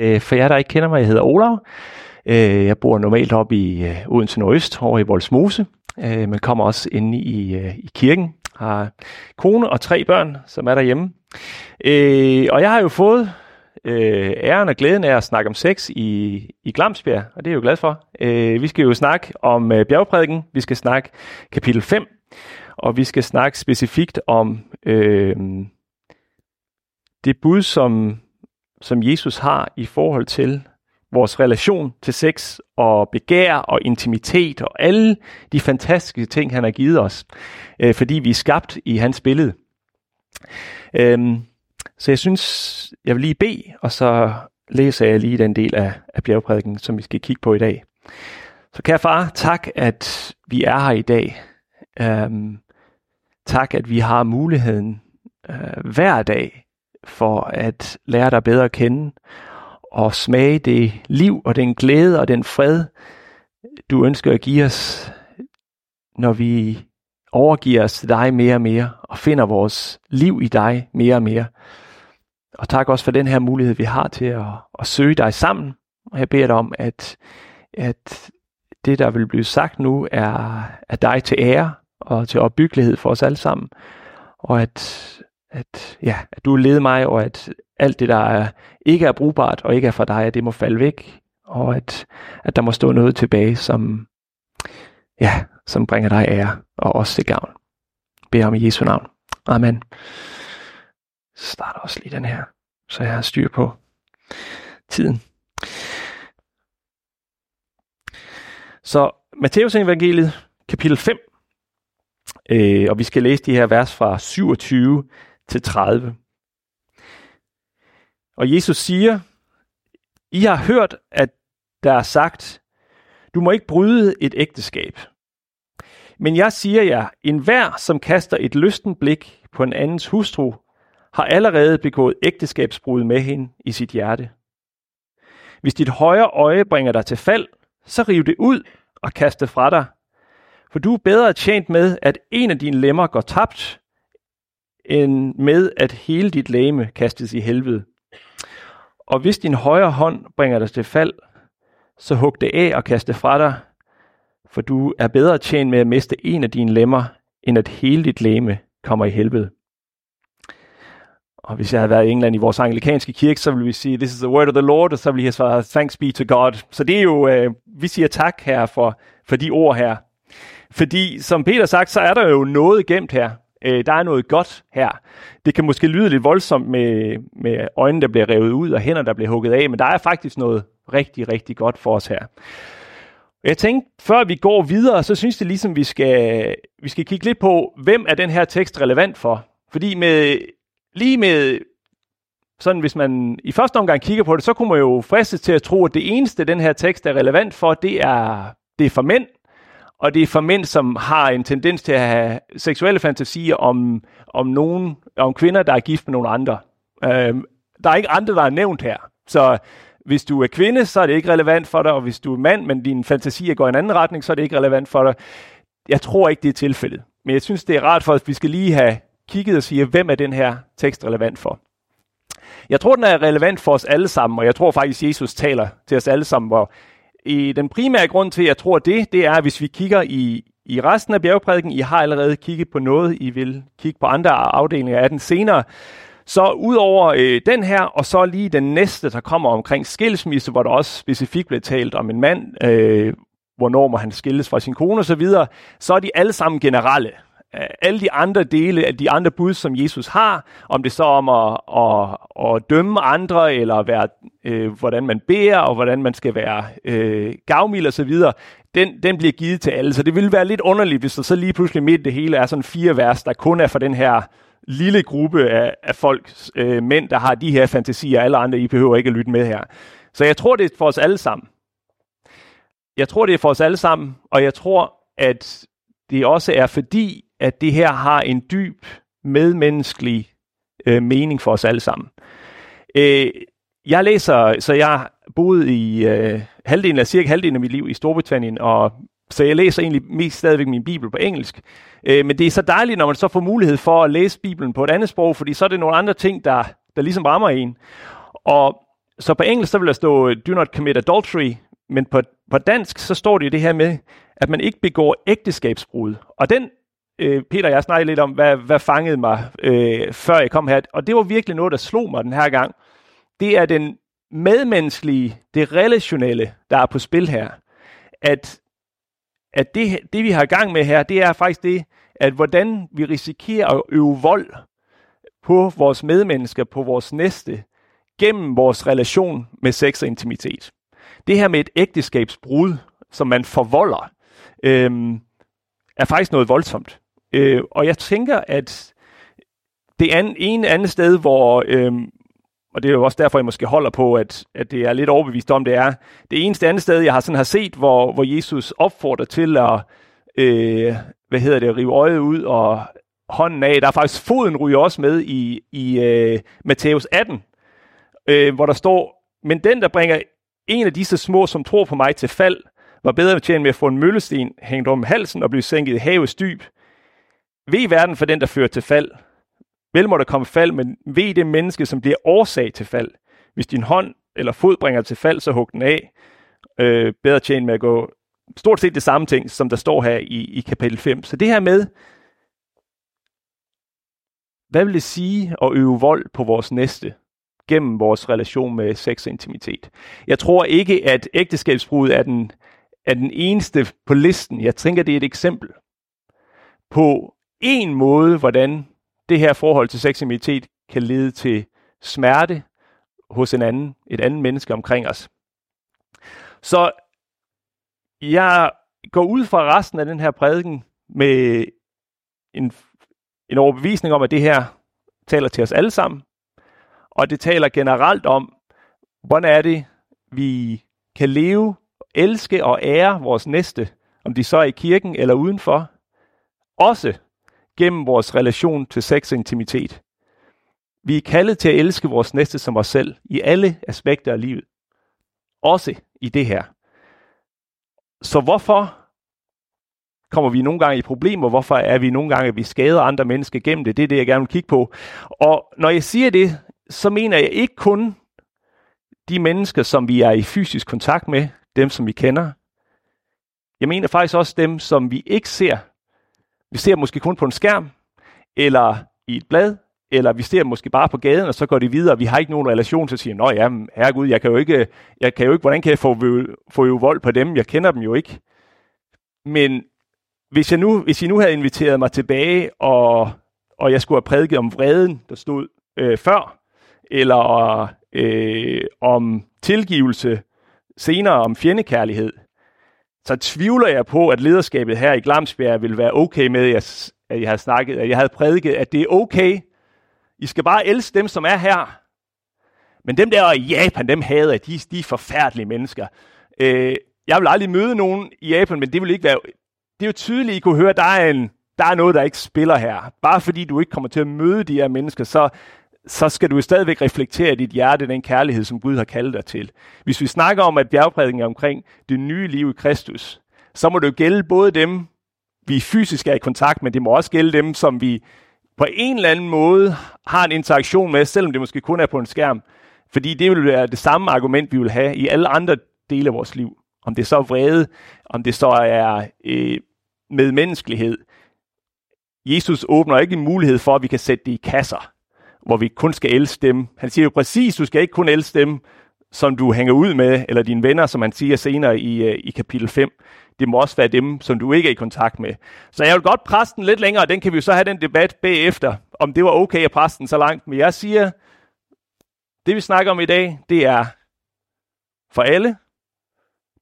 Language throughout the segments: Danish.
Øh, for jer, der ikke kender mig, jeg hedder Olav. Øh, jeg bor normalt op i øh, Odense Nordøst, over i Voldsmose, øh, men kommer også inde i, øh, i kirken. Har kone og tre børn, som er derhjemme. Øh, og jeg har jo fået øh, æren og glæden af at snakke om sex i, i Glamsbjerg, og det er jeg jo glad for. Øh, vi skal jo snakke om øh, bjergprædiken, vi skal snakke kapitel 5, og vi skal snakke specifikt om øh, det bud, som, som Jesus har i forhold til vores relation til sex og begær og intimitet og alle de fantastiske ting, han har givet os, øh, fordi vi er skabt i hans billede. Øhm, så jeg synes, jeg vil lige bede, og så læser jeg lige den del af, af bjergprædiken, som vi skal kigge på i dag. Så kære far, tak, at vi er her i dag. Øhm, tak, at vi har muligheden øh, hver dag for at lære dig bedre at kende og smage det liv og den glæde og den fred, du ønsker at give os, når vi overgiver os til dig mere og mere og finder vores liv i dig mere og mere. Og tak også for den her mulighed, vi har til at, at søge dig sammen. Og jeg beder dig om, at, at det, der vil blive sagt nu, er, er dig til ære og til opbyggelighed for os alle sammen. Og at, at, ja, at du leder mig, og at alt det, der er, ikke er brugbart og ikke er for dig, at det må falde væk. Og at, at der må stå noget tilbage, som, ja, som bringer dig ære og os til gavn. Bed om i Jesu navn. Amen. Jeg starter også lige den her, så jeg har styr på tiden. Så Matteus evangeliet, kapitel 5, øh, og vi skal læse de her vers fra 27 til 30. Og Jesus siger, I har hørt, at der er sagt, du må ikke bryde et ægteskab. Men jeg siger jer, enhver, som kaster et lysten blik på en andens hustru, har allerede begået ægteskabsbrud med hende i sit hjerte. Hvis dit højre øje bringer dig til fald, så riv det ud og kast det fra dig. For du er bedre tjent med, at en af dine lemmer går tabt, end med, at hele dit læme kastes i helvede. Og hvis din højre hånd bringer dig til fald, så hug det af og kast det fra dig, for du er bedre tjent med at miste en af dine lemmer, end at hele dit læme kommer i helvede. Og hvis jeg havde været i England i vores anglikanske kirke, så ville vi sige, this is the word of the Lord, og så ville jeg svare, thanks be to God. Så det er jo, øh, vi siger tak her for, for de ord her. Fordi som Peter sagt, så er der jo noget gemt her. Øh, der er noget godt her. Det kan måske lyde lidt voldsomt med, med øjnene, der bliver revet ud, og hænder, der bliver hugget af, men der er faktisk noget rigtig, rigtig godt for os her. Jeg tænkte, før vi går videre, så synes jeg ligesom, vi skal, vi skal kigge lidt på, hvem er den her tekst relevant for. Fordi med, lige med, sådan hvis man i første omgang kigger på det, så kunne man jo fristes til at tro, at det eneste, den her tekst er relevant for, det er, det er for mænd, og det er for mænd, som har en tendens til at have seksuelle fantasier om, om, nogen, om kvinder, der er gift med nogle andre. Øhm, der er ikke andre, der er nævnt her. Så hvis du er kvinde, så er det ikke relevant for dig, og hvis du er mand, men din fantasi går i en anden retning, så er det ikke relevant for dig. Jeg tror ikke, det er tilfældet. Men jeg synes, det er rart for os, at vi skal lige have kigget og sige, hvem er den her tekst relevant for. Jeg tror, den er relevant for os alle sammen, og jeg tror faktisk, Jesus taler til os alle sammen, hvor i den primære grund til, at jeg tror det, det er, at hvis vi kigger i, i resten af bjergprædiken, I har allerede kigget på noget, I vil kigge på andre afdelinger af den senere, så udover øh, den her, og så lige den næste, der kommer omkring skilsmisse, hvor der også specifikt bliver talt om en mand, øh, hvornår må han skilles fra sin kone osv., så, så er de alle sammen generelle. Øh, alle de andre dele af de andre bud, som Jesus har, om det så om at, at, at dømme andre, eller være, øh, hvordan man beder, og hvordan man skal være øh, gavmild og så videre, den, den bliver givet til alle. Så det ville være lidt underligt, hvis der så lige pludselig midt det hele er sådan fire vers, der kun er for den her lille gruppe af, af folk, øh, mænd, der har de her fantasier, alle andre, I behøver ikke at lytte med her. Så jeg tror, det er for os alle sammen. Jeg tror, det er for os alle sammen, og jeg tror, at det også er fordi, at det her har en dyb medmenneskelig øh, mening for os alle sammen. Øh, jeg læser, så jeg boede i øh, halvdelen af, cirka halvdelen af mit liv i Storbritannien, og så jeg læser egentlig mest stadigvæk min bibel på engelsk. Øh, men det er så dejligt, når man så får mulighed for at læse bibelen på et andet sprog, fordi så er det nogle andre ting, der, der ligesom rammer en. Og så på engelsk, så vil der stå, do not commit adultery, men på, på dansk, så står det det her med, at man ikke begår ægteskabsbrud. Og den, øh, Peter jeg snakkede lidt om, hvad, hvad fangede mig, øh, før jeg kom her, og det var virkelig noget, der slog mig den her gang. Det er den medmenneskelige, det relationelle, der er på spil her. At, at det, det, vi har gang med her, det er faktisk det, at hvordan vi risikerer at øve vold på vores medmennesker, på vores næste, gennem vores relation med sex og intimitet. Det her med et ægteskabsbrud, som man forvolder, øhm, er faktisk noget voldsomt. Øh, og jeg tænker, at det er en andet sted, hvor, øh, og det er jo også derfor, jeg måske holder på, at, at det er lidt overbevist om, det er det eneste andet sted, jeg har sådan har set, hvor, hvor Jesus opfordrer til at, øh, hvad hedder det, rive øjet ud og hånden af. Der er faktisk foden ryger også med i, i øh, Matthæus 18, øh, hvor der står, men den, der bringer en af disse små, som tror på mig til fald, var bedre tjent med at få en møllesten hængt om halsen og blive sænket i havets dyb. Ved verden for den, der fører til fald. Vel må der komme fald, men ved det menneske, som bliver årsag til fald. Hvis din hånd eller fod bringer til fald, så hug den af. Øh, bedre tjent med at gå stort set det samme ting, som der står her i, i kapitel 5. Så det her med, hvad vil det sige at øve vold på vores næste gennem vores relation med sex og intimitet? Jeg tror ikke, at ægteskabsbrud er den, er den eneste på listen. Jeg tænker, det er et eksempel på en måde, hvordan det her forhold til seksualitet kan lede til smerte hos en anden, et andet menneske omkring os. Så jeg går ud fra resten af den her prædiken med en en overbevisning om, at det her taler til os alle sammen, og det taler generelt om, hvordan er det, vi kan leve, elske og ære vores næste, om de så er i kirken eller udenfor, også gennem vores relation til sex og intimitet. Vi er kaldet til at elske vores næste som os selv i alle aspekter af livet. Også i det her. Så hvorfor kommer vi nogle gange i problemer, hvorfor er vi nogle gange, at vi skader andre mennesker gennem det. Det er det, jeg gerne vil kigge på. Og når jeg siger det, så mener jeg ikke kun de mennesker, som vi er i fysisk kontakt med, dem som vi kender. Jeg mener faktisk også dem, som vi ikke ser. Vi ser måske kun på en skærm, eller i et blad, eller vi ser måske bare på gaden, og så går det videre. Vi har ikke nogen relation til at sige, nå ja, herregud, jeg kan jo ikke, jeg kan jo ikke hvordan kan jeg få, få jo vold på dem? Jeg kender dem jo ikke. Men hvis, jeg nu, hvis I nu havde inviteret mig tilbage, og, og jeg skulle have prædiket om vreden, der stod øh, før, eller øh, om tilgivelse senere, om fjendekærlighed, så tvivler jeg på, at lederskabet her i Glamsbjerg vil være okay med, at jeg havde snakket, at jeg havde prædiket, at det er okay. I skal bare elske dem, som er her. Men dem der i Japan, dem hader de, de er forfærdelige mennesker. Øh, jeg vil aldrig møde nogen i Japan, men det vil ikke være det er jo tydeligt, I kunne høre, at der er, en, der er noget, der ikke spiller her. Bare fordi du ikke kommer til at møde de her mennesker, så, så skal du stadigvæk reflektere i dit hjerte den kærlighed, som Gud har kaldet dig til. Hvis vi snakker om, at bjergprædiken er omkring det nye liv i Kristus, så må det jo gælde både dem, vi fysisk er i kontakt med, det må også gælde dem, som vi på en eller anden måde har en interaktion med, selvom det måske kun er på en skærm. Fordi det vil være det samme argument, vi vil have i alle andre dele af vores liv. Om det så er vrede, om det så er øh, medmenneskelighed. Jesus åbner ikke en mulighed for, at vi kan sætte det i kasser, hvor vi kun skal elske dem. Han siger jo præcis, du skal ikke kun elske dem, som du hænger ud med, eller dine venner, som han siger senere i, øh, i kapitel 5. Det må også være dem, som du ikke er i kontakt med. Så jeg vil godt presse den lidt længere, og den kan vi jo så have den debat bagefter, om det var okay at presse den så langt. Men jeg siger, det vi snakker om i dag, det er for alle,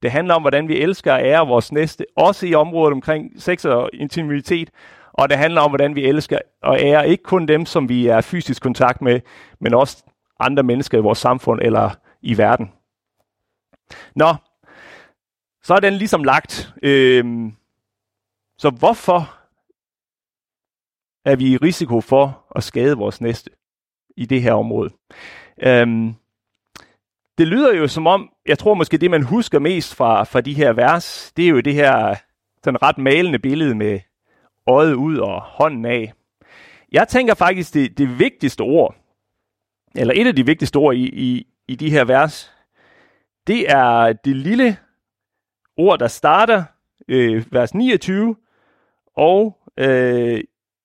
det handler om, hvordan vi elsker og ærer vores næste, også i området omkring sex og intimitet. Og det handler om, hvordan vi elsker og ærer ikke kun dem, som vi er fysisk kontakt med, men også andre mennesker i vores samfund eller i verden. Nå, så er den ligesom lagt. Øhm, så hvorfor er vi i risiko for at skade vores næste i det her område? Øhm, det lyder jo som om, jeg tror måske det, man husker mest fra, fra de her vers, det er jo det her sådan ret malende billede med øjet ud og hånden af. Jeg tænker faktisk, det, det vigtigste ord, eller et af de vigtigste ord i, i, i de her vers, det er det lille ord, der starter øh, vers 29 og øh,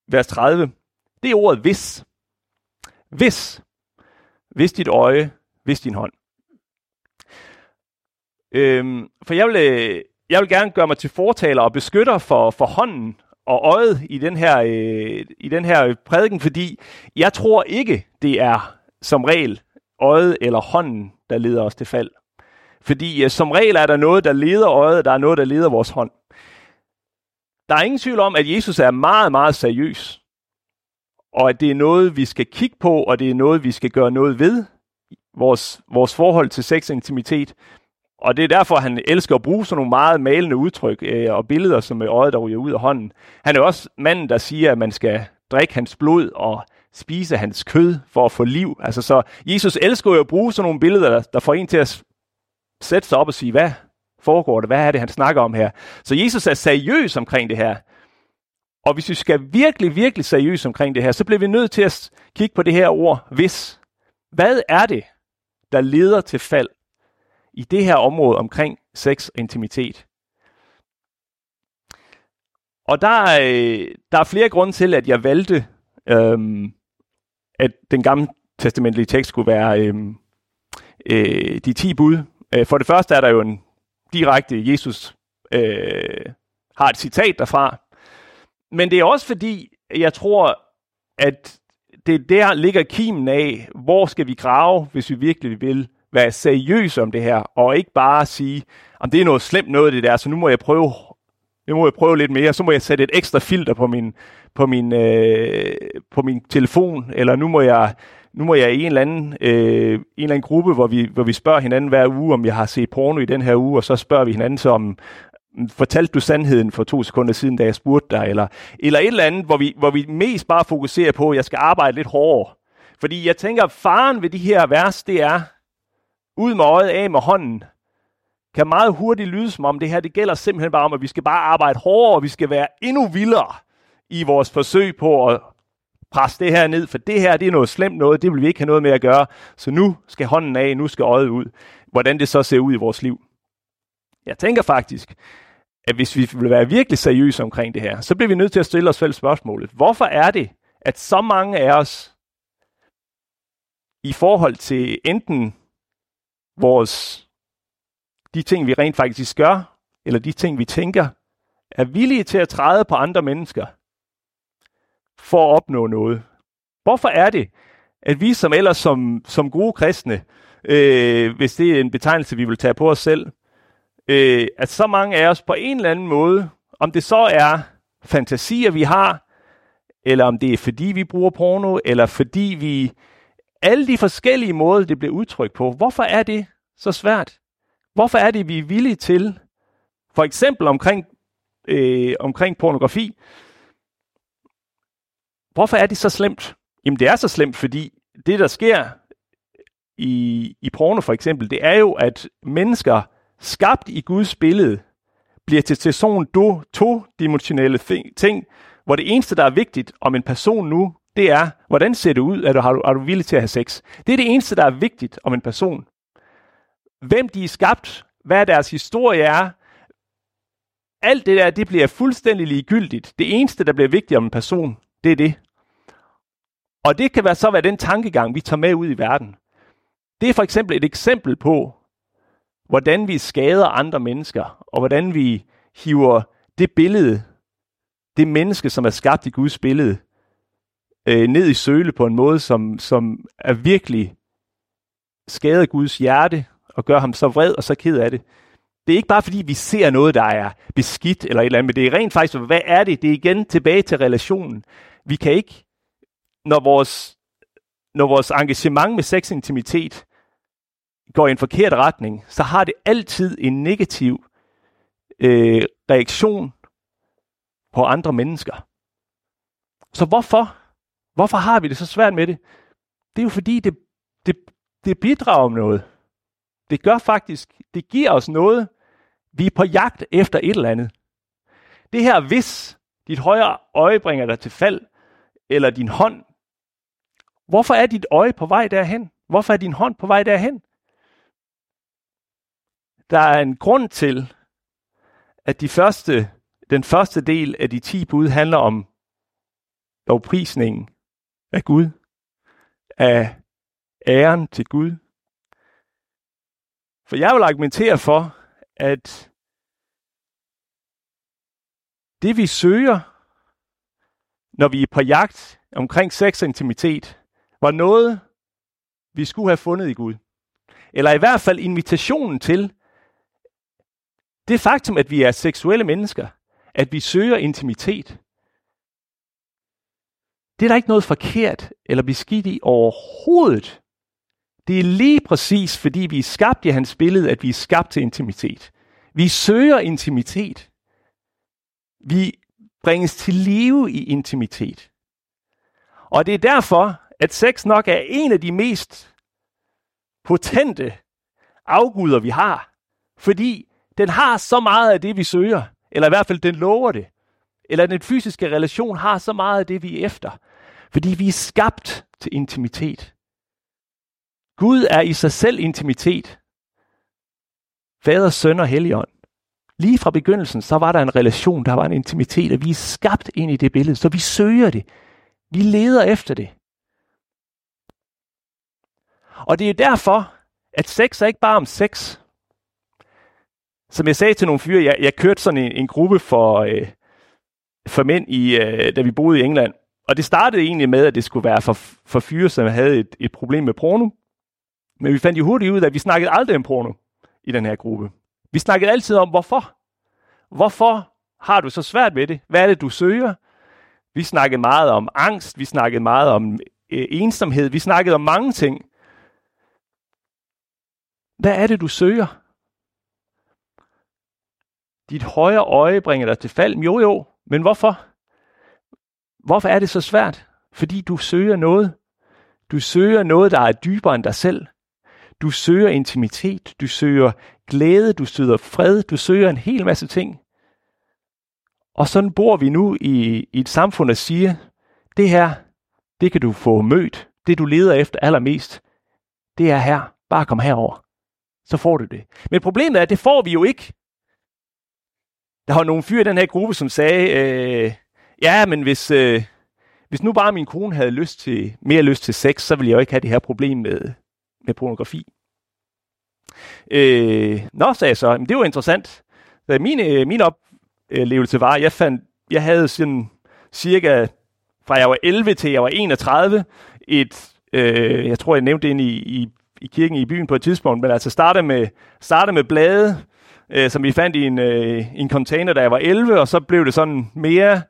vers 30. Det er ordet hvis. Hvis. Hvis dit øje, hvis din hånd. Øhm, for jeg vil, øh, jeg vil gerne gøre mig til fortaler og beskytter for, for hånden og øjet i den her, øh, i den her prædiken, fordi jeg tror ikke, det er som regel øjet eller hånden, der leder os til fald. Fordi øh, som regel er der noget, der leder øjet, der er noget, der leder vores hånd. Der er ingen tvivl om, at Jesus er meget, meget seriøs. Og at det er noget, vi skal kigge på, og det er noget, vi skal gøre noget ved. Vores, vores forhold til sex og intimitet. Og det er derfor, han elsker at bruge sådan nogle meget malende udtryk øh, og billeder, som er øjet, der ryger ud af hånden. Han er også manden, der siger, at man skal drikke hans blod og spise hans kød for at få liv. Altså, så Jesus elsker jo at bruge sådan nogle billeder, der, der får en til at sætte sig op og sige, hvad foregår det? Hvad er det, han snakker om her? Så Jesus er seriøs omkring det her. Og hvis vi skal virkelig, virkelig seriøs omkring det her, så bliver vi nødt til at kigge på det her ord, hvis. Hvad er det, der leder til fald i det her område omkring sex og intimitet? Og der er, der er flere grunde til, at jeg valgte, øhm, at den gamle testamentlige tekst skulle være øhm, øh, de 10 bud. Øh, for det første er der jo en direkte, Jesus øh, har et citat derfra. Men det er også fordi, jeg tror, at det der ligger kimen af, hvor skal vi grave, hvis vi virkelig vil være seriøse om det her, og ikke bare sige, om det er noget slemt noget det der, så nu må jeg prøve, nu må jeg prøve lidt mere, så må jeg sætte et ekstra filter på min, på min, øh, på min telefon, eller nu må jeg nu må jeg i en eller anden, øh, en eller anden gruppe, hvor vi, hvor vi spørger hinanden hver uge, om jeg har set porno i den her uge, og så spørger vi hinanden så om, fortalte du sandheden for to sekunder siden, da jeg spurgte dig, eller, eller et eller andet, hvor vi, hvor vi mest bare fokuserer på, at jeg skal arbejde lidt hårdere. Fordi jeg tænker, at faren ved de her vers, det er, ud med øjet, af med hånden, kan meget hurtigt lyde som om det her, det gælder simpelthen bare om, at vi skal bare arbejde hårdere, og vi skal være endnu vildere i vores forsøg på at presse det her ned, for det her det er noget slemt noget, det vil vi ikke have noget med at gøre, så nu skal hånden af, nu skal øjet ud. Hvordan det så ser ud i vores liv. Jeg tænker faktisk, at hvis vi vil være virkelig seriøse omkring det her, så bliver vi nødt til at stille os selv spørgsmålet. Hvorfor er det, at så mange af os i forhold til enten vores, de ting, vi rent faktisk gør, eller de ting, vi tænker, er villige til at træde på andre mennesker, for at opnå noget. Hvorfor er det, at vi som ellers som, som gode kristne, øh, hvis det er en betegnelse, vi vil tage på os selv, øh, at så mange af os på en eller anden måde, om det så er fantasier, vi har, eller om det er fordi, vi bruger porno, eller fordi vi... Alle de forskellige måder, det bliver udtrykt på. Hvorfor er det så svært? Hvorfor er det, vi er villige til, for eksempel omkring, øh, omkring pornografi, Hvorfor er det så slemt? Jamen det er så slemt, fordi det, der sker i, i porno for eksempel, det er jo, at mennesker skabt i Guds billede bliver til, til sådan do, to-dimensionelle ting, hvor det eneste, der er vigtigt om en person nu, det er, hvordan ser det ud, at du har, er du villig til at have sex? Det er det eneste, der er vigtigt om en person. Hvem de er skabt, hvad deres historie er, alt det der, det bliver fuldstændig ligegyldigt. Det eneste, der bliver vigtigt om en person, det er det. Og det kan være så være den tankegang, vi tager med ud i verden. Det er for eksempel et eksempel på, hvordan vi skader andre mennesker, og hvordan vi hiver det billede, det menneske, som er skabt i Guds billede, øh, ned i søle på en måde, som, som er virkelig skader Guds hjerte, og gør ham så vred og så ked af det. Det er ikke bare fordi, vi ser noget, der er beskidt eller et eller andet, men det er rent faktisk, hvad er det? Det er igen tilbage til relationen. Vi kan ikke når vores, når vores engagement med sexintimitet går i en forkert retning, så har det altid en negativ øh, reaktion på andre mennesker. Så hvorfor? Hvorfor har vi det så svært med det? Det er jo fordi, det, det, det bidrager om noget. Det gør faktisk, det giver os noget. Vi er på jagt efter et eller andet. Det her, hvis dit højre øje bringer dig til fald, eller din hånd Hvorfor er dit øje på vej derhen? Hvorfor er din hånd på vej derhen? der er en grund til, at de første, den første del af de 10 bud handler om lovprisningen af Gud, af æren til Gud. For jeg vil argumentere for, at det vi søger, når vi er på jagt omkring sex og intimitet, var noget, vi skulle have fundet i Gud. Eller i hvert fald invitationen til det faktum, at vi er seksuelle mennesker, at vi søger intimitet. Det er der ikke noget forkert eller beskidt i overhovedet. Det er lige præcis, fordi vi er skabt i hans billede, at vi er skabt til intimitet. Vi søger intimitet. Vi bringes til live i intimitet. Og det er derfor, at sex nok er en af de mest potente afguder, vi har. Fordi den har så meget af det, vi søger. Eller i hvert fald, den lover det. Eller den fysiske relation har så meget af det, vi er efter. Fordi vi er skabt til intimitet. Gud er i sig selv intimitet. Fader, søn og helligånd. Lige fra begyndelsen, så var der en relation, der var en intimitet, og vi er skabt ind i det billede, så vi søger det. Vi leder efter det. Og det er derfor, at sex er ikke bare om sex. Som jeg sagde til nogle fyre, jeg, jeg kørte sådan en, en gruppe for, øh, for mænd, i, øh, da vi boede i England. Og det startede egentlig med, at det skulle være for, for fyre, som havde et, et problem med porno. Men vi fandt jo hurtigt ud af, at vi snakkede aldrig om porno i den her gruppe. Vi snakkede altid om, hvorfor. Hvorfor har du så svært ved det? Hvad er det, du søger? Vi snakkede meget om angst, vi snakkede meget om øh, ensomhed, vi snakkede om mange ting. Hvad er det, du søger? Dit højre øje bringer dig til fald. Jo, jo, men hvorfor? Hvorfor er det så svært? Fordi du søger noget. Du søger noget, der er dybere end dig selv. Du søger intimitet, du søger glæde, du søger fred, du søger en hel masse ting. Og sådan bor vi nu i, i et samfund, der siger, det her, det kan du få mødt. Det du leder efter allermest, det er her. Bare kom herover. Så får du det. Men problemet er, at det får vi jo ikke. Der var nogle fyre i den her gruppe, som sagde, øh, ja, men hvis, øh, hvis nu bare min kone havde lyst til, mere lyst til sex, så ville jeg jo ikke have det her problem med, med pornografi. Øh, nå, sagde jeg så, men det var interessant. Min, øh, min oplevelse var, jeg fandt, jeg havde sådan cirka fra jeg var 11 til jeg var 31, et, øh, jeg tror jeg nævnte det ind i, i, i kirken i byen på et tidspunkt, men altså starte med, starte med blade, øh, som vi fandt i en, øh, en container, da jeg var 11, og så blev det sådan mere,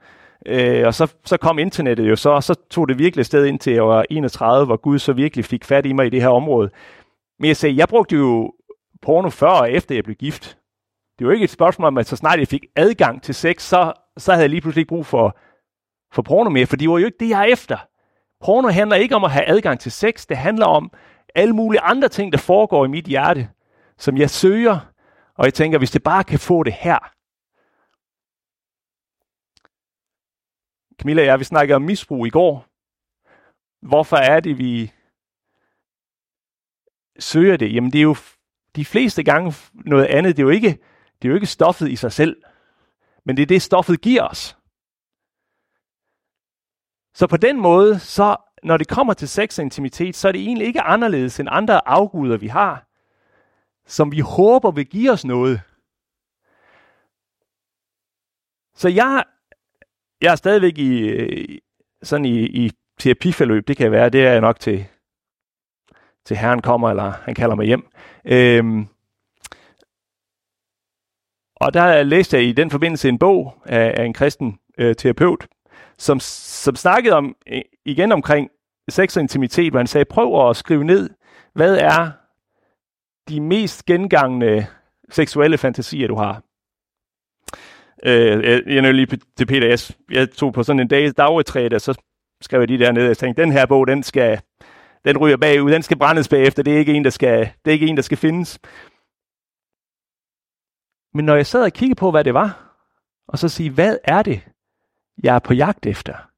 øh, og så, så kom internettet jo så, og så tog det virkelig sted ind til jeg var 31, hvor Gud så virkelig fik fat i mig i det her område. Men jeg sagde, jeg brugte jo porno før og efter jeg blev gift. Det var ikke et spørgsmål om, at så snart jeg fik adgang til sex, så, så havde jeg lige pludselig ikke brug for, for porno mere, for det var jo ikke det, jeg er efter. Porno handler ikke om at have adgang til sex, det handler om alle mulige andre ting, der foregår i mit hjerte, som jeg søger, og jeg tænker, hvis det bare kan få det her. Camilla og jeg, vi snakkede om misbrug i går. Hvorfor er det, vi søger det? Jamen det er jo de fleste gange noget andet. Det er jo ikke, det er jo ikke stoffet i sig selv, men det er det, stoffet giver os. Så på den måde, så når det kommer til sex og intimitet, så er det egentlig ikke anderledes end andre afguder, vi har, som vi håber vil give os noget. Så jeg, jeg er stadigvæk i, øh, sådan i, i terapiforløb, det kan være, det er jeg nok til, til Herren kommer, eller han kalder mig hjem. Øhm, og der læste jeg i den forbindelse en bog af, af en kristen øh, terapeut, som, som snakkede om øh, igen omkring sex og intimitet, hvor han sagde, prøv at skrive ned, hvad er de mest gengangne seksuelle fantasier, du har. Øh, jeg, jeg lige til Peter, jeg, jeg tog på sådan en dag dagetræet, og så skrev jeg de der ned, og jeg tænkte, den her bog, den skal, den ryger bagud, den skal brændes bagefter, det er ikke en, der skal, det er ikke en, der skal findes. Men når jeg sad og kiggede på, hvad det var, og så sige, hvad er det, jeg er på jagt efter?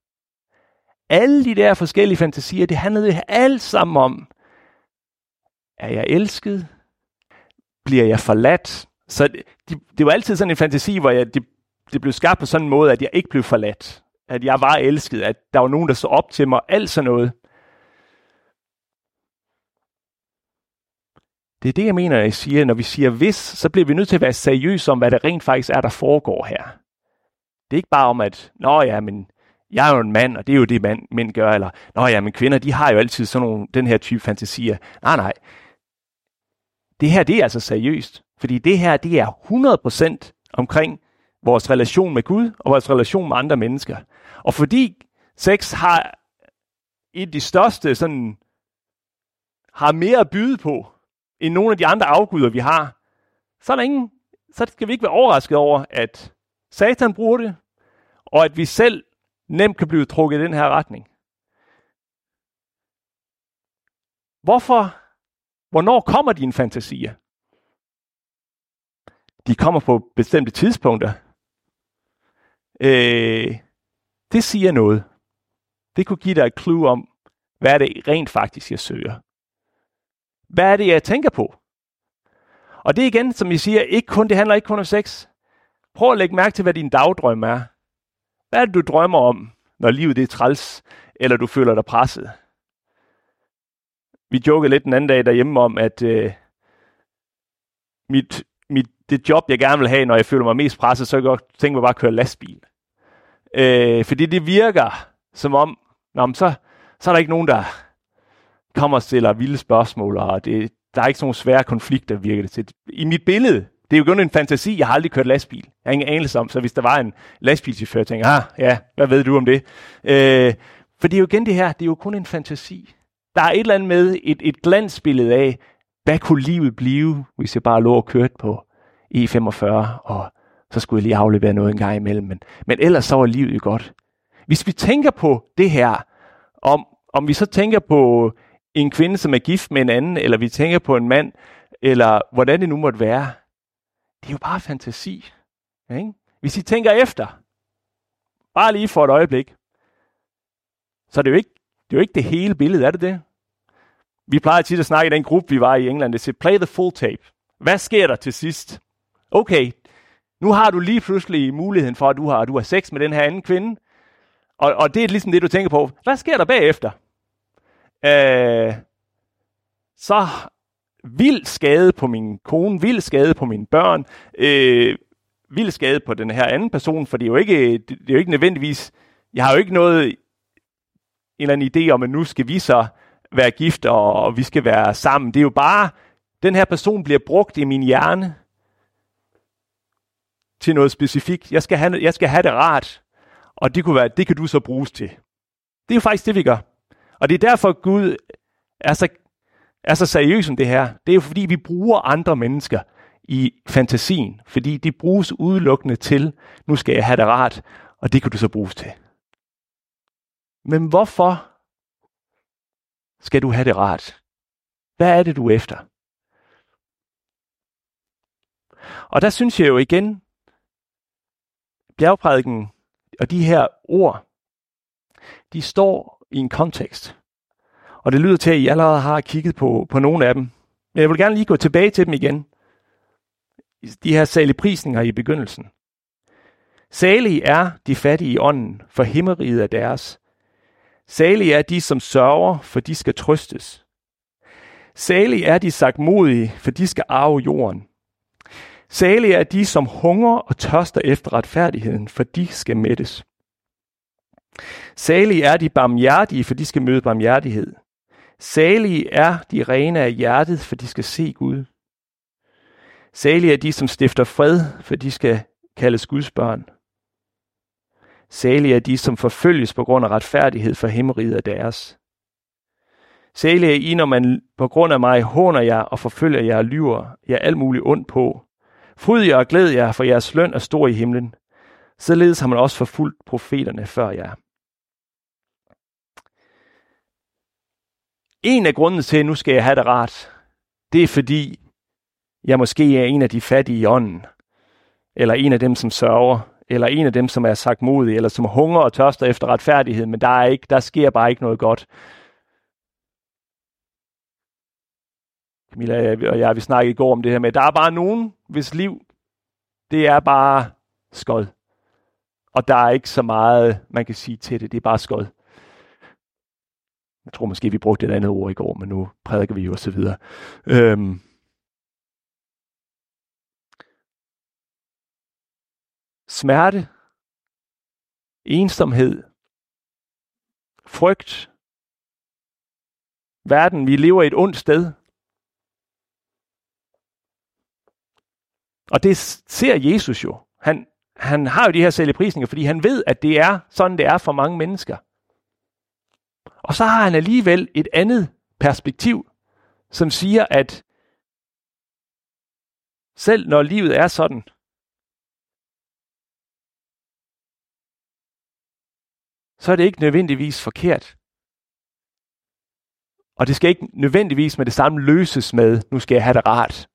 Alle de der forskellige fantasier, det handlede alt sammen om, er jeg elsket? Bliver jeg forladt? Så det, det var altid sådan en fantasi, hvor jeg, det, det blev skabt på sådan en måde, at jeg ikke blev forladt. At jeg var elsket, at der var nogen, der så op til mig, alt sådan noget. Det er det, jeg mener, jeg siger. Når vi siger hvis, så bliver vi nødt til at være seriøse om, hvad det rent faktisk er, der foregår her. Det er ikke bare om, at, nå ja, men jeg er jo en mand, og det er jo det, mand, mænd gør, eller, nå ja, men kvinder, de har jo altid sådan nogle, den her type fantasier. Nej, nej. Det her, det er altså seriøst. Fordi det her, det er 100% omkring vores relation med Gud og vores relation med andre mennesker. Og fordi sex har et af de største, sådan, har mere at byde på, end nogle af de andre afguder, vi har, så er der ingen, så skal vi ikke være overrasket over, at Satan bruger det, og at vi selv nemt kan blive trukket i den her retning. Hvorfor? Hvornår kommer dine fantasier? De kommer på bestemte tidspunkter. Øh, det siger noget. Det kunne give dig et clue om, hvad er det rent faktisk, jeg søger. Hvad er det, jeg tænker på? Og det er igen, som jeg siger, ikke kun, det handler ikke kun om sex. Prøv at lægge mærke til, hvad din dagdrøm er. Hvad er det, du drømmer om, når livet er træls, eller du føler dig presset? Vi jokede lidt den anden dag derhjemme om, at øh, mit, mit, det job, jeg gerne vil have, når jeg føler mig mest presset, så kan jeg godt tænke mig bare at køre lastbil. Øh, fordi det virker som om, nå, så, så er der ikke nogen, der kommer og stiller vilde spørgsmål, og det, der er ikke sådan nogle svære konflikter, virker det til. I mit billede, det er jo kun en fantasi, jeg har aldrig kørt lastbil. Jeg har ingen anelse om, så hvis der var en lastbilchauffør, jeg tænker, ah, ja, hvad ved du om det? Øh, for det er jo igen det her, det er jo kun en fantasi. Der er et eller andet med et, et glansbillede af, hvad kunne livet blive, hvis jeg bare lå og kørte på E45, og så skulle jeg lige aflevere noget en gang imellem. Men, men ellers så var livet jo godt. Hvis vi tænker på det her, om, om vi så tænker på en kvinde, som er gift med en anden, eller vi tænker på en mand, eller hvordan det nu måtte være, det er jo bare fantasi. Ikke? Hvis I tænker efter, bare lige for et øjeblik, så er det jo ikke det, er jo ikke det hele billede, er det det? Vi plejer tit at snakke i den gruppe, vi var i England, det siger, play the full tape. Hvad sker der til sidst? Okay, nu har du lige pludselig muligheden for, at du har, du har sex med den her anden kvinde, og, og det er ligesom det, du tænker på. Hvad sker der bagefter? Øh, så vild skade på min kone, vild skade på mine børn, øh, vild skade på den her anden person, for det er jo ikke, det er jo ikke nødvendigvis, jeg har jo ikke noget, en eller anden idé om, at nu skal vi så være gift, og, og vi skal være sammen. Det er jo bare, den her person bliver brugt i min hjerne til noget specifikt. Jeg skal have, jeg skal have det rart, og det, kunne være, det kan du så bruges til. Det er jo faktisk det, vi gør. Og det er derfor, Gud er så, er så seriøs om det her. Det er jo fordi, vi bruger andre mennesker i fantasien, fordi de bruges udelukkende til, nu skal jeg have det rart, og det kan du så bruges til. Men hvorfor skal du have det rart? Hvad er det, du er efter? Og der synes jeg jo igen, bjergprædiken og de her ord, de står i en kontekst. Og det lyder til, at I allerede har kigget på, på nogle af dem. Men jeg vil gerne lige gå tilbage til dem igen. De her salige prisninger i begyndelsen. Salige er de fattige i ånden, for himmeriget er deres. Salige er de, som sørger, for de skal trøstes. Salige er de sagtmodige, for de skal arve jorden. Salige er de, som hunger og tørster efter retfærdigheden, for de skal mættes. Salige er de barmhjertige, for de skal møde barmhjertighed. Salige er de rene af hjertet, for de skal se Gud. Salige er de, som stifter fred, for de skal kaldes Guds børn. Salige er de, som forfølges på grund af retfærdighed, for himmeriget er deres. Salige er I, når man på grund af mig håner jer og forfølger jer og lyver jer alt muligt ondt på. Fryd jer og glæd jer, for jeres løn er stor i himlen. Således har man også forfulgt profeterne før jer. En af grundene til, at nu skal jeg have det rart, det er fordi, jeg måske er en af de fattige i ånden, eller en af dem, som sørger, eller en af dem, som er sagt modig, eller som hunger og tørster efter retfærdighed, men der, er ikke, der sker bare ikke noget godt. Camilla og jeg, vi snakkede i går om det her med, der er bare nogen, hvis liv, det er bare skod. Og der er ikke så meget, man kan sige til det. Det er bare skod. Jeg tror måske, vi brugte et andet ord i går, men nu prædiker vi jo og så videre. Øhm. Smerte, ensomhed, frygt, verden, vi lever i et ondt sted. Og det ser Jesus jo. Han, han har jo de her selvprisninger, fordi han ved, at det er sådan, det er for mange mennesker. Og så har han alligevel et andet perspektiv, som siger, at selv når livet er sådan, så er det ikke nødvendigvis forkert. Og det skal ikke nødvendigvis med det samme løses med, nu skal jeg have det rart.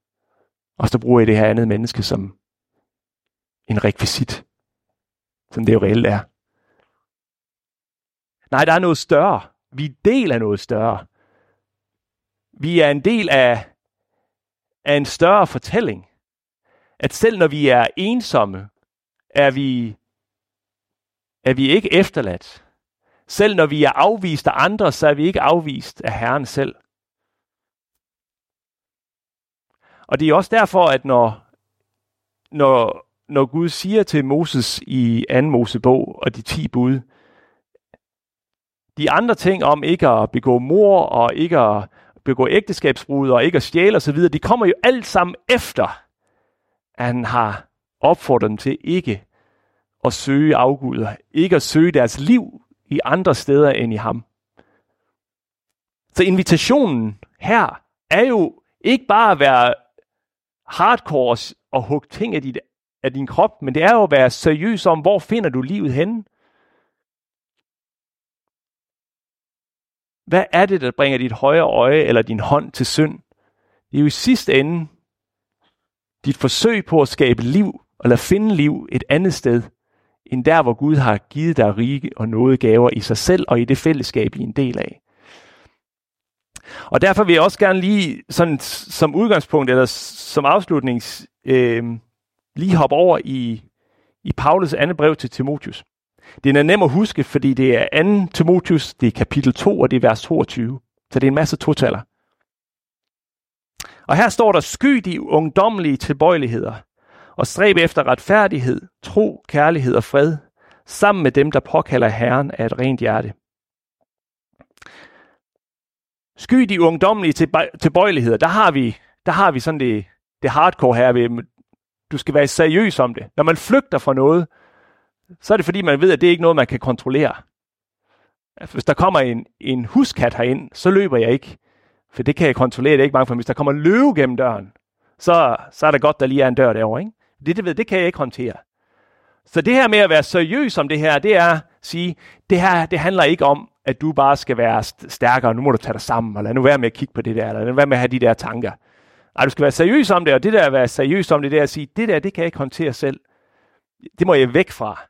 Og så bruger jeg det her andet menneske som en rekvisit, som det jo reelt er. Nej, der er noget større. Vi er del af noget større. Vi er en del af, af en større fortælling. At selv når vi er ensomme, er vi, er vi ikke efterladt. Selv når vi er afvist af andre, så er vi ikke afvist af Herren selv. Og det er også derfor, at når, når, når Gud siger til Moses i 2. Mosebog og de 10 bud, de andre ting om ikke at begå mor og ikke at begå ægteskabsbrud og ikke at stjæle osv., de kommer jo alt sammen efter, at han har opfordret dem til ikke at søge afguder, ikke at søge deres liv i andre steder end i ham. Så invitationen her er jo ikke bare at være hardcore og hugge ting af, dit, af din krop, men det er jo at være seriøs om, hvor finder du livet henne? Hvad er det, der bringer dit højre øje eller din hånd til synd? Det er jo i sidste ende dit forsøg på at skabe liv, eller finde liv et andet sted, end der, hvor Gud har givet dig rige og noget gaver i sig selv og i det fællesskab, I er en del af. Og derfor vil jeg også gerne lige sådan, som udgangspunkt eller som afslutning øh, lige hoppe over i, i Paulus andet brev til Timotius. Det er nem at huske, fordi det er 2. Timotius, det er kapitel 2, og det er vers 22. Så det er en masse totaler. Og her står der, sky de ungdommelige tilbøjeligheder, og stræb efter retfærdighed, tro, kærlighed og fred, sammen med dem, der påkalder Herren af et rent hjerte. Sky de ungdommelige tilbøjeligheder, der har vi, der har vi sådan det, det hardcore her ved, du skal være seriøs om det. Når man flygter fra noget, så er det fordi, man ved, at det er ikke noget, man kan kontrollere. Altså, hvis der kommer en, en huskat herind, så løber jeg ikke. For det kan jeg kontrollere, det er ikke mange for. Hvis der kommer løve gennem døren, så, så er det godt, der lige er en dør derovre. Ikke? Det, det, ved, det kan jeg ikke håndtere. Så det her med at være seriøs om det her, det er at sige, det her det handler ikke om, at du bare skal være stærkere, nu må du tage dig sammen, eller nu være med at kigge på det der, eller nu være med at have de der tanker. Nej, du skal være seriøs om det, og det der at være seriøs om det, det er at sige, det der, det kan jeg ikke håndtere selv. Det må jeg væk fra.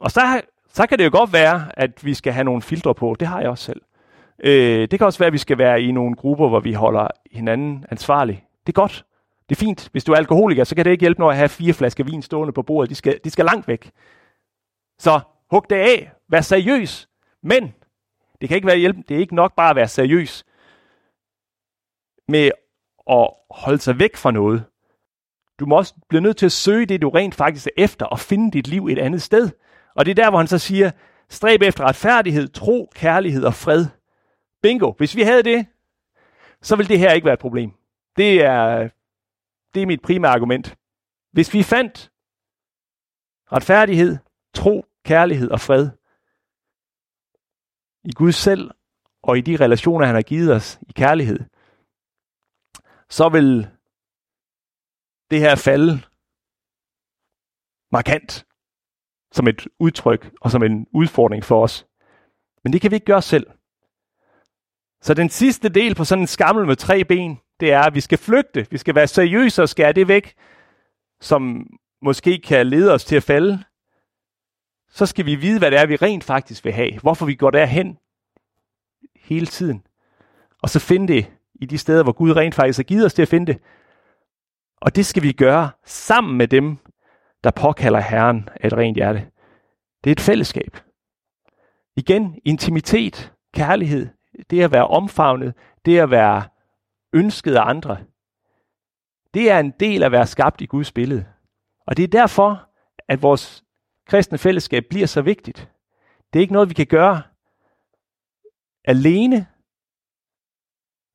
Og så, så kan det jo godt være, at vi skal have nogle filtre på. Det har jeg også selv. Øh, det kan også være, at vi skal være i nogle grupper, hvor vi holder hinanden ansvarlig. Det er godt. Det er fint. Hvis du er alkoholiker, så kan det ikke hjælpe noget at have fire flasker vin stående på bordet. De skal, de skal langt væk. Så hug det af. Vær seriøs. Men det kan ikke være hjælp. Det er ikke nok bare at være seriøs med at holde sig væk fra noget. Du må også blive nødt til at søge det, du rent faktisk er efter, og finde dit liv et andet sted. Og det er der, hvor han så siger, stræb efter retfærdighed, tro, kærlighed og fred. Bingo. Hvis vi havde det, så ville det her ikke være et problem. Det er, det er mit primære argument. Hvis vi fandt retfærdighed, tro, kærlighed og fred i Gud selv og i de relationer, han har givet os i kærlighed, så vil det her falde markant som et udtryk og som en udfordring for os. Men det kan vi ikke gøre selv. Så den sidste del på sådan en skammel med tre ben, det er, at vi skal flygte. Vi skal være seriøse og skære det væk, som måske kan lede os til at falde. Så skal vi vide, hvad det er, vi rent faktisk vil have. Hvorfor vi går derhen hele tiden. Og så finde det i de steder, hvor Gud rent faktisk har givet os til at finde det. Og det skal vi gøre sammen med dem, der påkalder Herren af et rent hjerte. Det er et fællesskab. Igen, intimitet, kærlighed, det at være omfavnet, det at være ønsket af andre. Det er en del af at være skabt i Guds billede. Og det er derfor, at vores kristne fællesskab bliver så vigtigt. Det er ikke noget, vi kan gøre alene.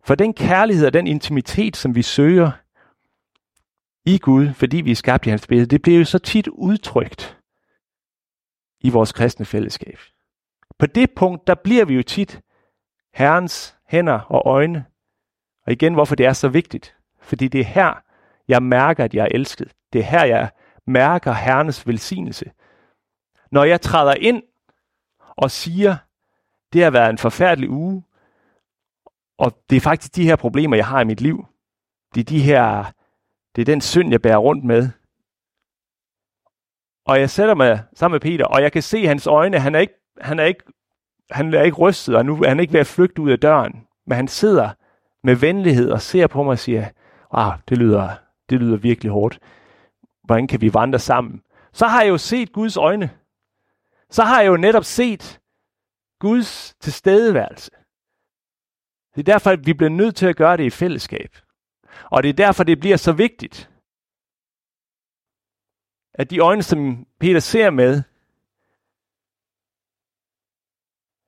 For den kærlighed og den intimitet, som vi søger i Gud, fordi vi er skabt i hans billede, det bliver jo så tit udtrykt i vores kristne fællesskab. På det punkt, der bliver vi jo tit Herrens hænder og øjne. Og igen, hvorfor det er så vigtigt. Fordi det er her, jeg mærker, at jeg er elsket. Det er her, jeg mærker Herrenes velsignelse. Når jeg træder ind og siger, det har været en forfærdelig uge, og det er faktisk de her problemer, jeg har i mit liv. Det er de her, det er den synd, jeg bærer rundt med. Og jeg sætter mig sammen med Peter, og jeg kan se hans øjne, han er ikke, han er ikke, han er ikke rystet, og nu er han ikke ved at flygte ud af døren. Men han sidder med venlighed og ser på mig og siger, ah, det lyder, det lyder virkelig hårdt. Hvordan kan vi vandre sammen? Så har jeg jo set Guds øjne. Så har jeg jo netop set Guds tilstedeværelse. Det er derfor, at vi bliver nødt til at gøre det i fællesskab. Og det er derfor, det bliver så vigtigt, at de øjne, som Peter ser med,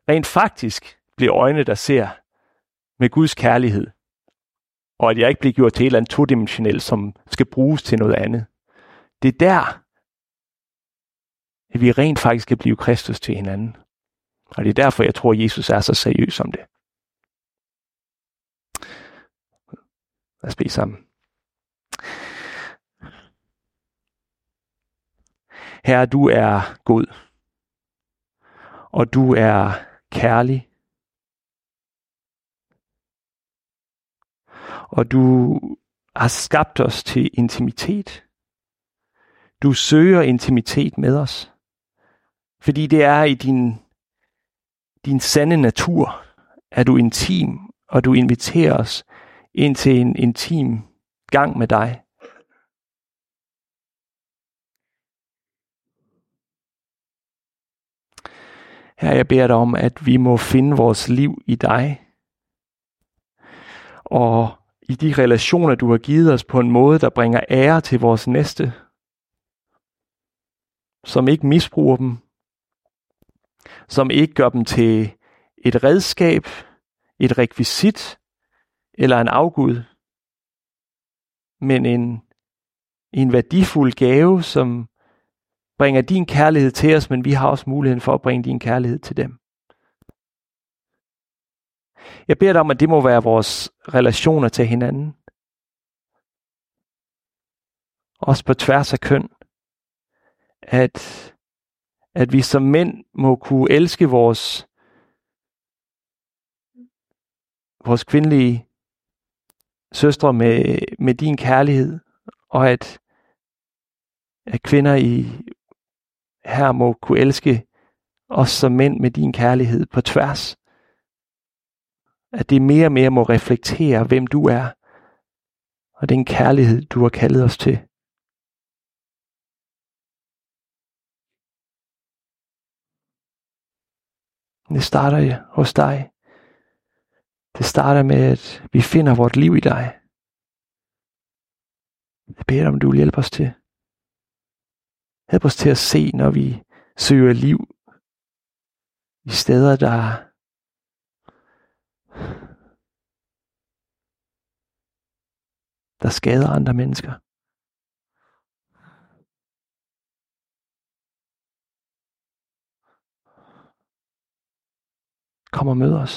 rent faktisk bliver øjne, der ser med Guds kærlighed. Og at jeg ikke bliver gjort til et eller andet todimensionelt, som skal bruges til noget andet. Det er der, at vi rent faktisk skal blive Kristus til hinanden. Og det er derfor, jeg tror, at Jesus er så seriøs om det. Lad os bede sammen. Herre, du er god, og du er kærlig, og du har skabt os til intimitet. Du søger intimitet med os, fordi det er i din, din sande natur, at du intim, og du inviterer os ind til en intim gang med dig. Her jeg beder dig om, at vi må finde vores liv i dig. Og i de relationer, du har givet os på en måde, der bringer ære til vores næste. Som ikke misbruger dem. Som ikke gør dem til et redskab, et rekvisit eller en afgud. Men en, en værdifuld gave, som bringer din kærlighed til os, men vi har også muligheden for at bringe din kærlighed til dem. Jeg beder dig om, at det må være vores relationer til hinanden. Også på tværs af køn. At, at vi som mænd må kunne elske vores, vores kvindelige søstre med, med din kærlighed, og at, at kvinder i her må kunne elske os som mænd med din kærlighed på tværs. At det mere og mere må reflektere, hvem du er, og den kærlighed, du har kaldet os til. Det starter hos dig. Det starter med, at vi finder vort liv i dig. Jeg beder om, du vil hjælpe os til. Hjælp os til at se, når vi søger liv i steder, der der skader andre mennesker. Kom og mød os.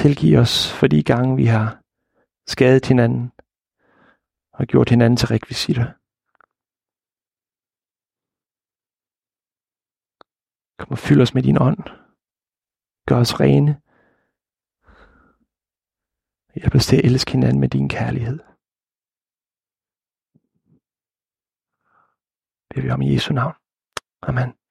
Tilgiv os for de gange, vi har skadet hinanden og gjort hinanden til rekvisitter. Kom og fyld os med din ånd. Gør os rene. Hjælp os til at elske hinanden med din kærlighed. Det vi om i Jesu navn. Amen.